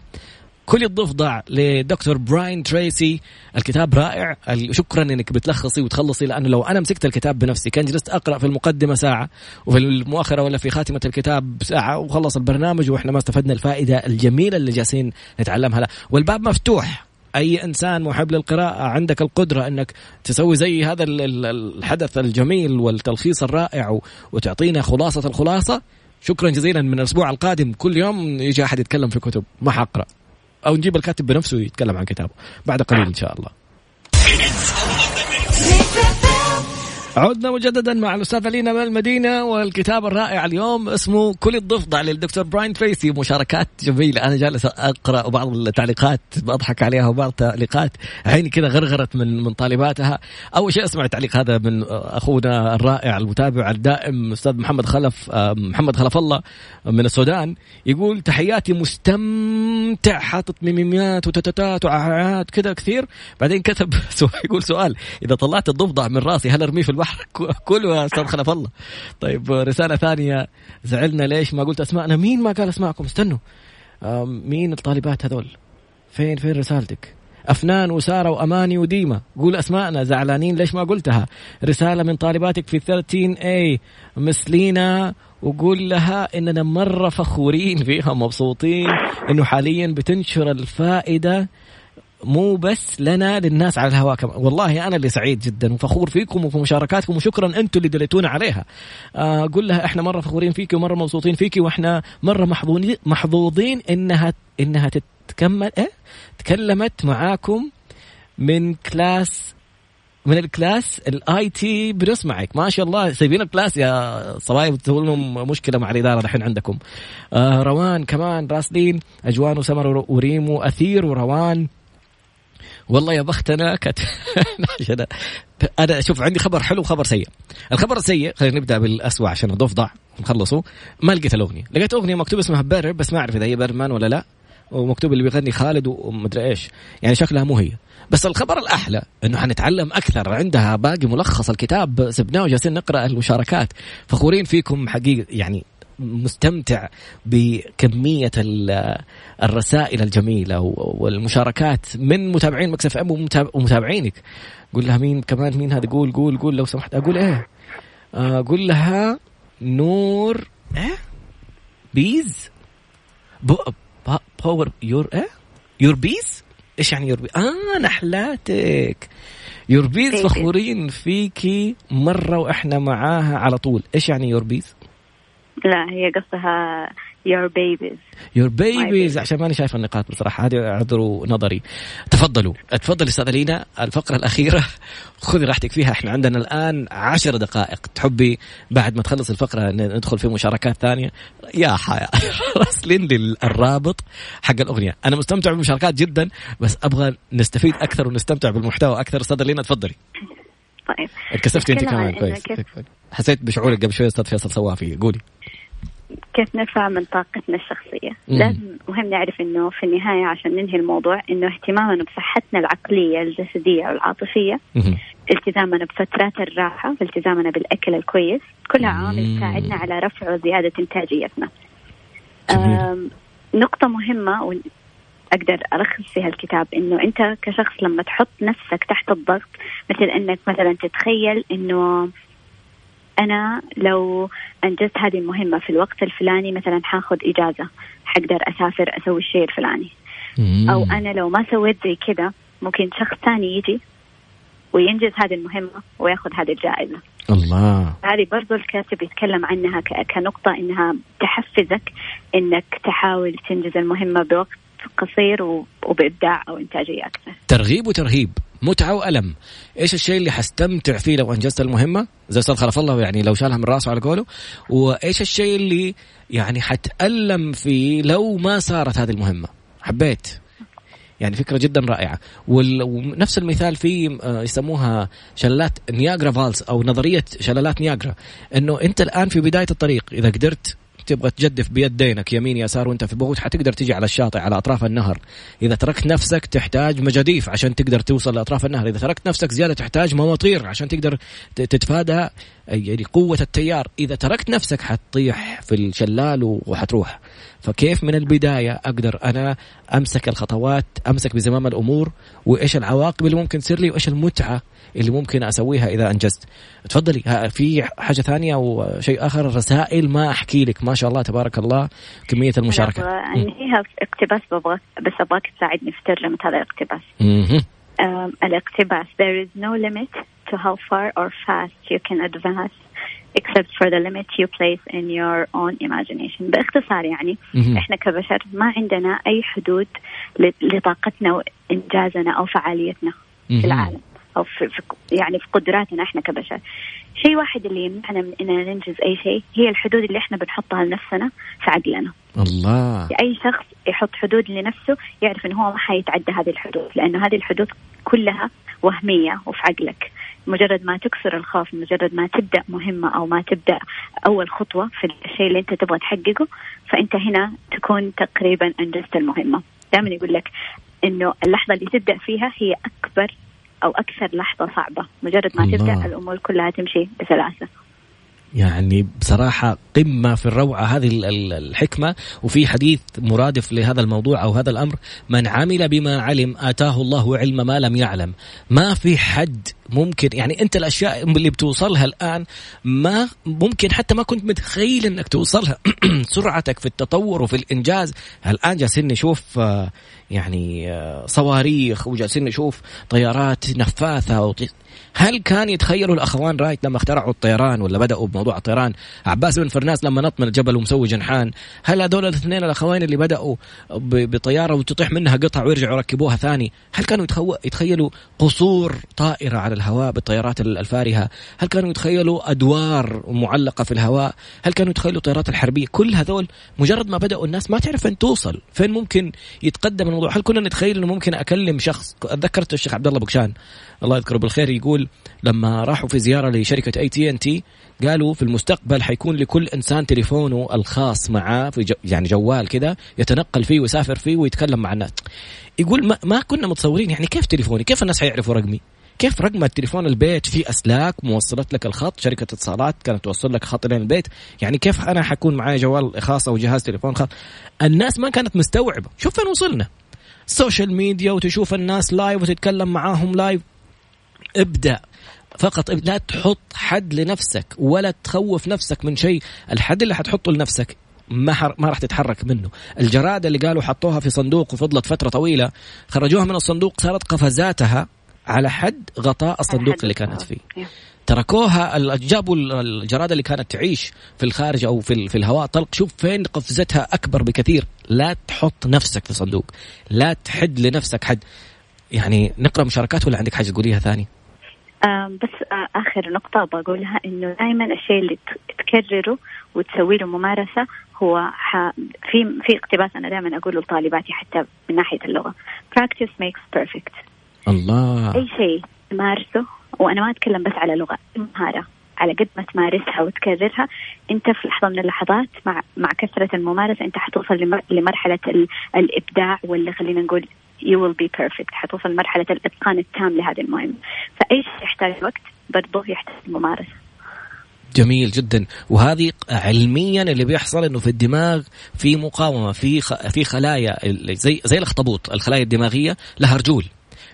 كل الضفدع لدكتور براين تريسي. الكتاب رائع. شكرا إنك بتلخصي وتخلصي لأنه لو أنا مسكت الكتاب بنفسي كان جلست أقرأ في المقدمة ساعة وفي المؤخرة ولا في خاتمة الكتاب ساعة وخلص البرنامج وإحنا ما استفدنا الفائدة الجميلة اللي جالسين نتعلمها. لا والباب مفتوح. أي إنسان محب للقراءة عندك القدرة إنك تسوي زي هذا الحدث الجميل والتلخيص الرائع وتعطينا خلاصة الخلاصة. شكرا جزيلا. من الأسبوع القادم كل يوم يجي أحد يتكلم في كتب. ما حقرأ. أو نجيب الكاتب بنفسه يتكلم عن كتابه بعد قليل إن شاء الله. عدنا مجددا مع الأستاذة لينا من المدينة والكتاب الرائع اليوم اسمه كل الضفدع للدكتور براين تريسي. مشاركات جميلة. أنا جالس أقرأ بعض التعليقات بضحك عليها وبعض التعليقات. عيني كذا غرغرت من من طالباتها. أول شيء اسمع التعليق هذا من أخونا الرائع المتابع الدائم أستاذ محمد خلف محمد خلف الله من السودان. يقول تحياتي مستمتع حاطط ميميات وتتات وعات كذا كثير. بعدين كتب يقول سؤال إذا طلعت الضفدع من راسي هل أرميه في البحر؟ كله يا أستاذ خلف الله. طيب رسالة ثانية. زعلنا ليش ما قلت أسماءنا؟ مين ما قال أسماءكم؟ استنوا. مين الطالبات هذول؟ فين فين رسالتك؟ أفنان وسارة وأماني وديمة قول أسماءنا زعلانين ليش ما قلتها؟ رسالة من طالباتك في 13 a. مسلينا وقول لها إننا مرة فخورين فيها مبسوطين إنه حاليا بتنشر الفائدة مو بس لنا للناس على الهواء كمان والله أنا اللي سعيد جدا وفخور فيكم وفي مشاركاتكم وشكرا أنتم اللي دليتونا عليها. آه قول لها إحنا مرة فخورين فيكي ومرة مبسوطين فيكي وإحنا مرة محظوظين محظوظين انها إنها تتكمل إيه؟ تكلمت معاكم من class من ال class ال IT بنسمعك ما شاء الله سايبين ال class يا صبايا بتسوي لهم مشكلة مع الإدارة الحين عندكم. آه روان كمان راسلين أجوان وسمر وريم وأثير وروان. والله يا بختنا كت... أنا شوف عندي خبر حلو وخبر سيء. الخبر السيء خلينا نبدأ بالاسوء عشان الضفدع نخلصه. ما لقيت الأغنية. لقيت أغنية مكتوب اسمها بيرر بس ما أعرف إذا هي بيرمان ولا لا. ومكتوب اللي بيغني خالد ومدري إيش. يعني شكلها مو هي. بس الخبر الأحلى إنه حنتعلم أكثر. عندها باقي ملخص الكتاب. سبناه وجالسين نقرأ المشاركات. فخورين فيكم حقيقة يعني مستمتع بكمية الرسائل الجميلة والمشاركات من متابعين مكسف إم ومتابعينك. قول لها مين كمان؟ مين هذا؟ قول قول قول لو سمحت. أقول إيه؟ أقول لها نور إيه؟ bees؟ power your إيه؟ your bees إيش يعني your bees آه نحلاتك. your bees فخورين فيكي مرة وإحنا معاها على طول. إيش يعني your bees لا هي قصدها your babies. Your babies عشان ماني شايف النقاط بصراحة. هذه اعذروا نظري تفضلوا. تفضل أستاذة لينا. الفقرة الأخيرة. خذي راحتك فيها. إحنا عندنا الآن عشر دقائق. تحبي بعد ما تخلص الفقرة ندخل في مشاركات ثانية؟ يا حياة. راسلين للرابط حق الأغنية. أنا مستمتع بالمشاركات جدا بس أبغى نستفيد أكثر ونستمتع بالمحتوى أكثر. أستاذة لينا تفضلي. طيب. اتكسفتي أنت كمان كويس. حسيت بشعورك قبل شوي أستاذ فيصل سواها فيه قولي. كيف نرفع من طاقتنا الشخصية. لازم مهم نعرف أنه في النهاية عشان ننهي الموضوع أنه اهتمامنا بصحتنا العقلية الجسدية والعاطفية. التزامنا بفترات الراحة والتزامنا بالأكل الكويس كلها عوامل تساعدنا على رفع وزيادة إنتاجيتنا نقطة مهمة أقدر الخص فيها الكتاب إنه أنت كشخص لما تحط نفسك تحت الضغط مثل إنك مثلا تتخيل إنه أنا لو أنجزت هذه المهمة في الوقت الفلاني مثلا حاخذ إجازة حقدر أسافر أسوي الشيء الفلاني. أو أنا لو ما سويت زي كذا ممكن شخص ثاني يجي وينجز هذه المهمة وياخذ هذه الجائزة. الله. هذه برضو الكاتب يتكلم عنها كنقطة إنها تحفزك إنك تحاول تنجز المهمة بوقت قصير وبإبداع أو إنتاجية أكثر. ترغيب وترهيب، متعة وألم، إيش الشيء اللي حستمتع فيه لو أنجزت المهمة؟ زي أستاذ خلف الله يعني لو شالها من راسه على قوله، وإيش الشيء اللي يعني حتألم فيه لو ما صارت هذه المهمة؟ حبيت. يعني فكرة جدا رائعة ونفس المثال في آه، يسموها شلالات نياجرا فالس أو نظرية شلالات نياجرا أنه أنت الآن في بداية الطريق إذا قدرت تبغى تجدف بيدينك يمين يسار وانت في بوت حتقدر تيجي على الشاطئ على أطراف النهر. إذا تركت نفسك تحتاج مجاديف عشان تقدر توصل لأطراف النهر. إذا تركت نفسك زيادة تحتاج مواطير عشان تقدر تتفادى يعني قوة التيار. إذا تركت نفسك حتطيح في الشلال وحتروح. فكيف من البداية أقدر أنا أمسك الخطوات أمسك بزمام الأمور وإيش العواقب اللي ممكن تصير لي وإيش المتعة اللي ممكن أسويها إذا أنجزت؟ تفضلي في حاجة ثانية أو شيء آخر؟ رسائل ما أحكي لك ما شاء الله تبارك الله كمية المشاركة. انهيها في اقتباس ببغى بس أبغاك تساعدني في ترجمة هذا الاقتباس. الاقتباس. There is no limit to how far or fast you can advance. Except for the limit you place in your own imagination. باختصار يعني إحنا كبشر ما عندنا أي حدود لطاقتنا وإنجازنا أو فعاليتنا في العالم أو في, في يعني في قدراتنا إحنا كبشر. شيء واحد اللي يمنعنا من إننا ننجز أي شيء هي الحدود اللي إحنا بنحطها لنفسنا في عقلنا. الله. أي شخص يحط حدود لنفسه يعرف انه هو ما حيتعدى هذه الحدود لأنه هذه الحدود كلها وهمية وفي عقلك. مجرد ما تكسر الخوف مجرد ما تبدأ مهمة أو ما تبدأ أول خطوة في الشيء اللي أنت تبغى تحققه فأنت هنا تكون تقريبا أنجزت المهمة. دائما يقول لك إنه اللحظة اللي تبدأ فيها هي أكبر أو أكثر لحظة صعبة. مجرد ما الله. تبدا الأمور كلها تمشي بسلاسة. يعني بصراحة قمة في الروعة. هذه الحكمة وفي حديث مرادف لهذا الموضوع أو هذا الأمر من عمل بما علم آتاه الله علم ما لم يعلم. ما في حد ممكن يعني أنت الأشياء اللي بتوصلها الآن ما ممكن حتى ما كنت متخيل إنك توصلها. سرعتك في التطور وفي الإنجاز. الآن جالسين نشوف آه، يعني آه، صواريخ وجالسين نشوف طيارات نفاثة. هل كان يتخيلوا الأخوان رايت لما اخترعوا الطيران ولا بدأوا بموضوع الطيران؟ عباس بن فرناس لما نط من الجبل ومسوي جنحان هل هذول الاثنين الأخوين اللي بدأوا بطيارة وتطيح منها قطع ويرجعوا يركبوها ثاني هل كانوا يتخيلوا قصور طائرة على الهواء بالطيارات الفارهة. هل كانوا يتخيلوا أدوار معلقة في الهواء؟ هل كانوا يتخيلوا الطيارات الحربية؟ كل هذول مجرد ما بدأوا الناس ما تعرف فين توصل فين ممكن يتقدم الموضوع. هل كنا نتخيل إنه ممكن أكلم شخص؟ أتذكرت الشيخ عبد الله بكشان الله يذكره بالخير يقول لما راحوا في زيارة لشركة اي تي ان تي قالوا في المستقبل حيكون لكل إنسان تليفونه الخاص معاه في جو يعني جوال كذا يتنقل فيه ويسافر فيه ويتكلم مع الناس. يقول ما, ما كنا متصورين يعني كيف تليفوني؟ كيف الناس حيعرفوا رقمي؟ كيف رقم التليفون البيت في أسلاك موصلت لك الخط؟ شركة اتصالات كانت توصل لك خط لين البيت. يعني كيف أنا حكون معي جوال خاص أو جهاز تليفون خاص؟ الناس ما كانت مستوعبة. شوف فين وصلنا. ال social media وتشوف الناس live وتتكلم معاهم live ابدأ. فقط لا تحط حد لنفسك ولا تخوف نفسك من شيء. الحد اللي حتحطه لنفسك ما ما راح تتحرك منه. الجرادة اللي قالوا حطوها في صندوق وفضلت فترة طويلة خرجوها من الصندوق صارت قفزاتها. على حد غطاء الصندوق اللي كانت فيه. تركوها جابوا الجرادة اللي كانت تعيش في الخارج أو في, في الهواء طلق. شوف فين قفزتها أكبر بكثير. لا تحط نفسك في صندوق. لا تحد لنفسك حد. يعني نقرأ مشاركات ولا عندك حاجة تقوليها ثاني؟ بس آخر نقطة بقولها إنه دائما الشيء اللي تكرره وتسوي له ممارسة هو في في اقتباس أنا دائما أقوله لطالباتي حتى من ناحية اللغة. Practice makes perfect. الله. أي شيء تمارسه وأنا ما أتكلم بس على لغة مهارة على قد ما تمارسها وتكررها أنت في لحظة من اللحظات مع مع كثرة الممارسة أنت حتوصل لمرحلة الإبداع ولا خلينا نقول you will be perfect حتوصل لمرحلة الإتقان التام لهذه المهمة. فأي شيء يحتاج وقت برضه يحتاج ممارسة. جميل جدا. وهذه علميا اللي بيحصل إنه في الدماغ في مقاومة في في خلايا زي زي الأخطبوط الخلايا الدماغية لها رجول.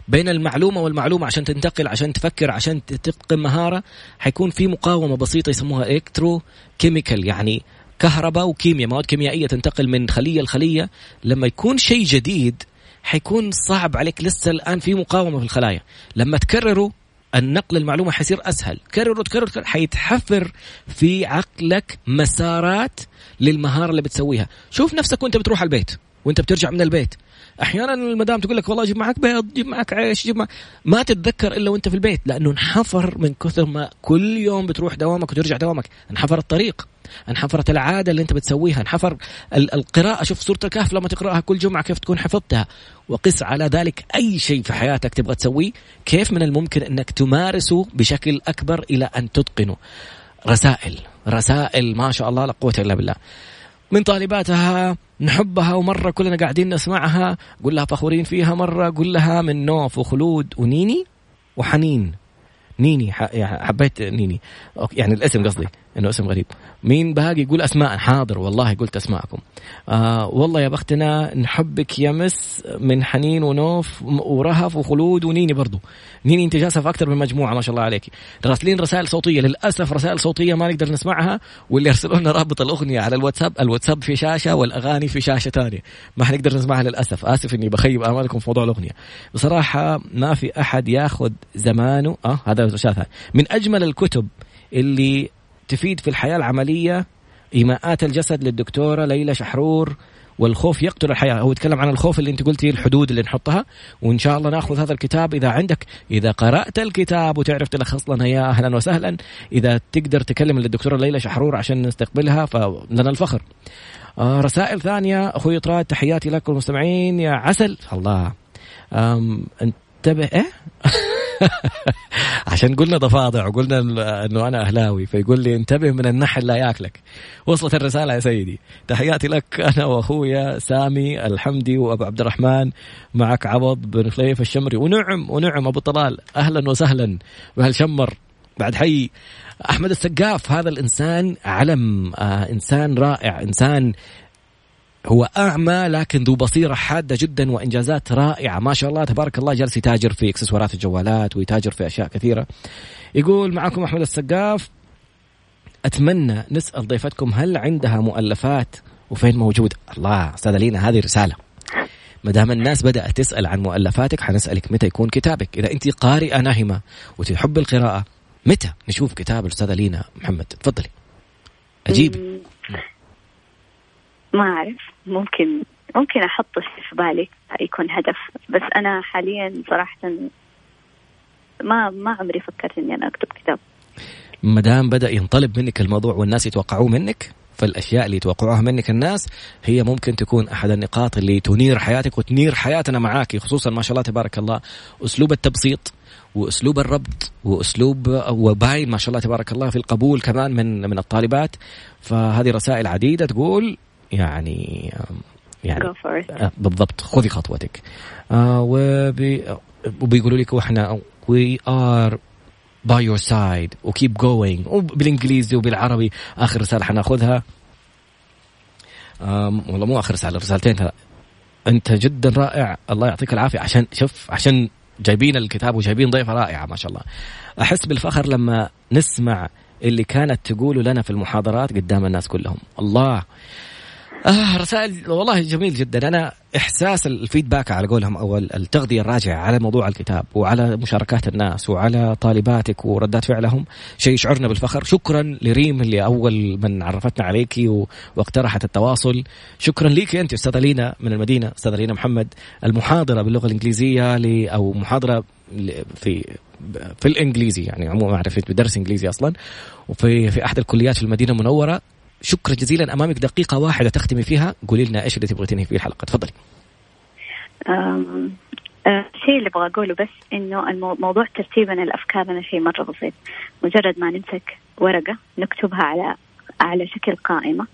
بين المعلومة والمعلومة عشان تنتقل عشان تفكر عشان تتقن مهارة حيكون في مقاومة بسيطة يسموها الكترو كيميكال يعني كهرباء وكيمياء مواد كيميائية تنتقل من خلية لخلية. لما يكون شيء جديد حيكون صعب عليك لسه الآن في مقاومة في الخلايا. لما تكرره النقل المعلومة حيصير أسهل. كرر وتكرر حيتحفر في عقلك مسارات للمهارة اللي بتسويها. شوف نفسك وأنت بتروح البيت وأنت بترجع من البيت. أحيانا المدام تقول لك والله جيب معك بيض جيب معك عيش جيب معك ما تتذكر إلا وأنت في البيت لأنه انحفر من كثر ما كل يوم بتروح دوامك وترجع دوامك. انحفر الطريق انحفرت العادة اللي أنت بتسويها انحفر القراءة. شوف سورة الكهف لما تقرأها كل جمعة كيف تكون حفظتها. وقس على ذلك أي شيء في حياتك تبغى تسويه كيف من الممكن إنك تمارسه بشكل أكبر إلى أن تتقنه. رسائل رسائل ما شاء الله لا قوة إلا بالله. من طالباتها نحبها ومرة كلنا قاعدين نسمعها. قول لها فخورين فيها مرة. قول لها من نوف وخلود ونيني وحنين. نيني حبيت نيني. يعني الاسم قصدي إنه اسم غريب. مين باقي يقول أسماء؟ حاضر والله قلت أسماءكم. آه والله يا بختنا نحبك يا مس من حنين ونوف ورهف وخلود ونيني برضو. نيني أنت جالسة في أكثر من مجموعة ما شاء الله عليك. راسلين رسائل صوتية للأسف رسائل صوتية ما نقدر نسمعها واللي يرسلوا لنا رابط الأغنية على الواتساب الواتساب في شاشة والأغاني في شاشة ثانية ما حنقدر نسمعها للأسف آسف إني بخيب أمالكم في موضوع الأغنية. بصراحة ما في أحد ياخذ زمانه. آه هذا من أجمل الكتب اللي تفيد في الحياة العملية إيماءات الجسد للدكتورة ليلى شحرور والخوف يقتل الحياة. هو يتكلم عن الخوف اللي أنت قلتي الحدود اللي نحطها. وإن شاء الله نأخذ هذا الكتاب إذا عندك. إذا قرأت الكتاب وتعرف تلخص لنا اياه أهلا وسهلا إذا تقدر تكلم للدكتوره ليلى شحرور عشان نستقبلها فلنا الفخر. آه رسائل ثانية أخوي طراد تحياتي لكم المستمعين يا عسل. الله. انتبه إيه؟ عشان قلنا ضفادع وقلنا إنه أنا أهلاوي فيقول لي انتبه من النحل لا ياكلك. وصلت الرسالة يا سيدي. تحياتي لك أنا وأخويا سامي الحمدي وأبو عبد الرحمن. معك عوض بن خليف الشمري. ونعم ونعم أبو طلال. أهلا وسهلا بهالشمر. بعد حي. أحمد السقاف هذا الإنسان علم. آه إنسان رائع. إنسان هو أعمى لكن ذو بصيرة حادة جدا وإنجازات رائعة. ما شاء الله تبارك الله جالس يتاجر في إكسسوارات الجوالات ويتاجر في أشياء كثيرة. يقول معكم أحمد السقاف أتمنى نسأل ضيفتكم هل عندها مؤلفات وفين موجودة الله أستاذة لينا هذه رسالة. ما دام الناس بدأت تسأل عن مؤلفاتك حنسألك متى يكون كتابك. إذا أنت قارئة ناهمة وتحب القراءة متى نشوف كتاب الأستاذة لينا محمد؟ تفضلي. أجيب. ما أعرف. ممكن ممكن أحط شيء في بالي يكون هدف. بس أنا حاليا صراحة ما ما عمري فكرت إني أنا أكتب كتاب. ما دام بدأ ينطلب منك الموضوع والناس يتوقعوه منك فالأشياء اللي يتوقعوها منك الناس هي ممكن تكون أحد النقاط اللي تنير حياتك وتنير حياتنا معاك خصوصا ما شاء الله تبارك الله أسلوب التبسيط وأسلوب الربط وأسلوب وباين ما شاء الله تبارك الله في القبول كمان من من الطالبات. فهذه رسائل عديدة تقول يعني يعني آه، بالضبط خذي خطوتك. وبي وبيقولوا لك وإحنا we are by your side و keep going وبالانجليزي وبالعربي آخر رسالة حناخذها. والله مو آخر رسالة رسالتين أنت جدا رائع. الله يعطيك العافية. عشان شوف عشان جايبين الكتاب وجايبين ضيفة رائعة ما شاء الله. أحس بالفخر لما نسمع اللي كانت تقوله لنا في المحاضرات قدام الناس كلهم. الله. آه رسائل والله جميل جدا. أنا إحساس الفيدباك على قولهم أو التغذية الراجعة على موضوع الكتاب وعلى مشاركات الناس وعلى طالباتك وردات فعلهم شيء يشعرنا بالفخر. شكرا لريم اللي أول من عرفتنا عليك واقترحت التواصل. شكرا لك أنت أستاذة لينا من المدينة أستاذة لينا محمد المحاضرة باللغة الإنجليزية أو محاضرة في في الإنجليزي يعني عموما أعرف بدرس إنجليزي أصلا. وفي في أحد الكليات في المدينة المنورة. شكرا جزيلا أمامك. دقيقة واحدة تختمي فيها. قولي لنا إيش اللي تبغي تنهي فيه الحلقة. تفضلي. الشيء اللي أبغى أقوله بس إنه الموضوع ترتيبنا الأفكار شيء مرة بسيط. مجرد ما نمسك ورقة نكتبها على على شكل قائمة.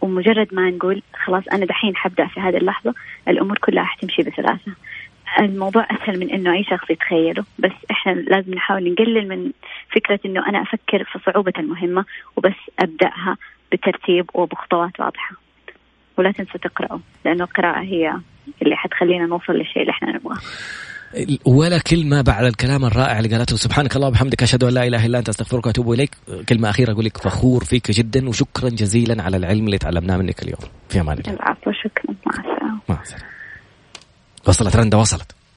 ومجرد ما نقول خلاص أنا دحين حبدأ في هذه اللحظة الأمور كلها حتمشي بسلاسه الموضوع أسهل من إنه أي شخص يتخيله بس إحنا لازم نحاول نقلل من فكرة إنه أنا أفكر في صعوبة المهمة وبس أبدأها بترتيب وبخطوات واضحة. ولا تنسوا تقرأوا لأنه القراءة هي اللي حتخلينا نوصل للشيء اللي إحنا نبغاه. ولا كلمة بعد الكلام الرائع اللي قالته سبحانك الله وبحمدك أشهد أن لا إله إلا أنت أستغفرك وأتوب إليك. كلمة أخيرة أقول لك فخور فيك جدا وشكرا جزيلا على العلم اللي تعلمناه منك اليوم. في أمان الله. العفو شكرا. مع السلامة. مع السلامة. وصلت رندا وصلت.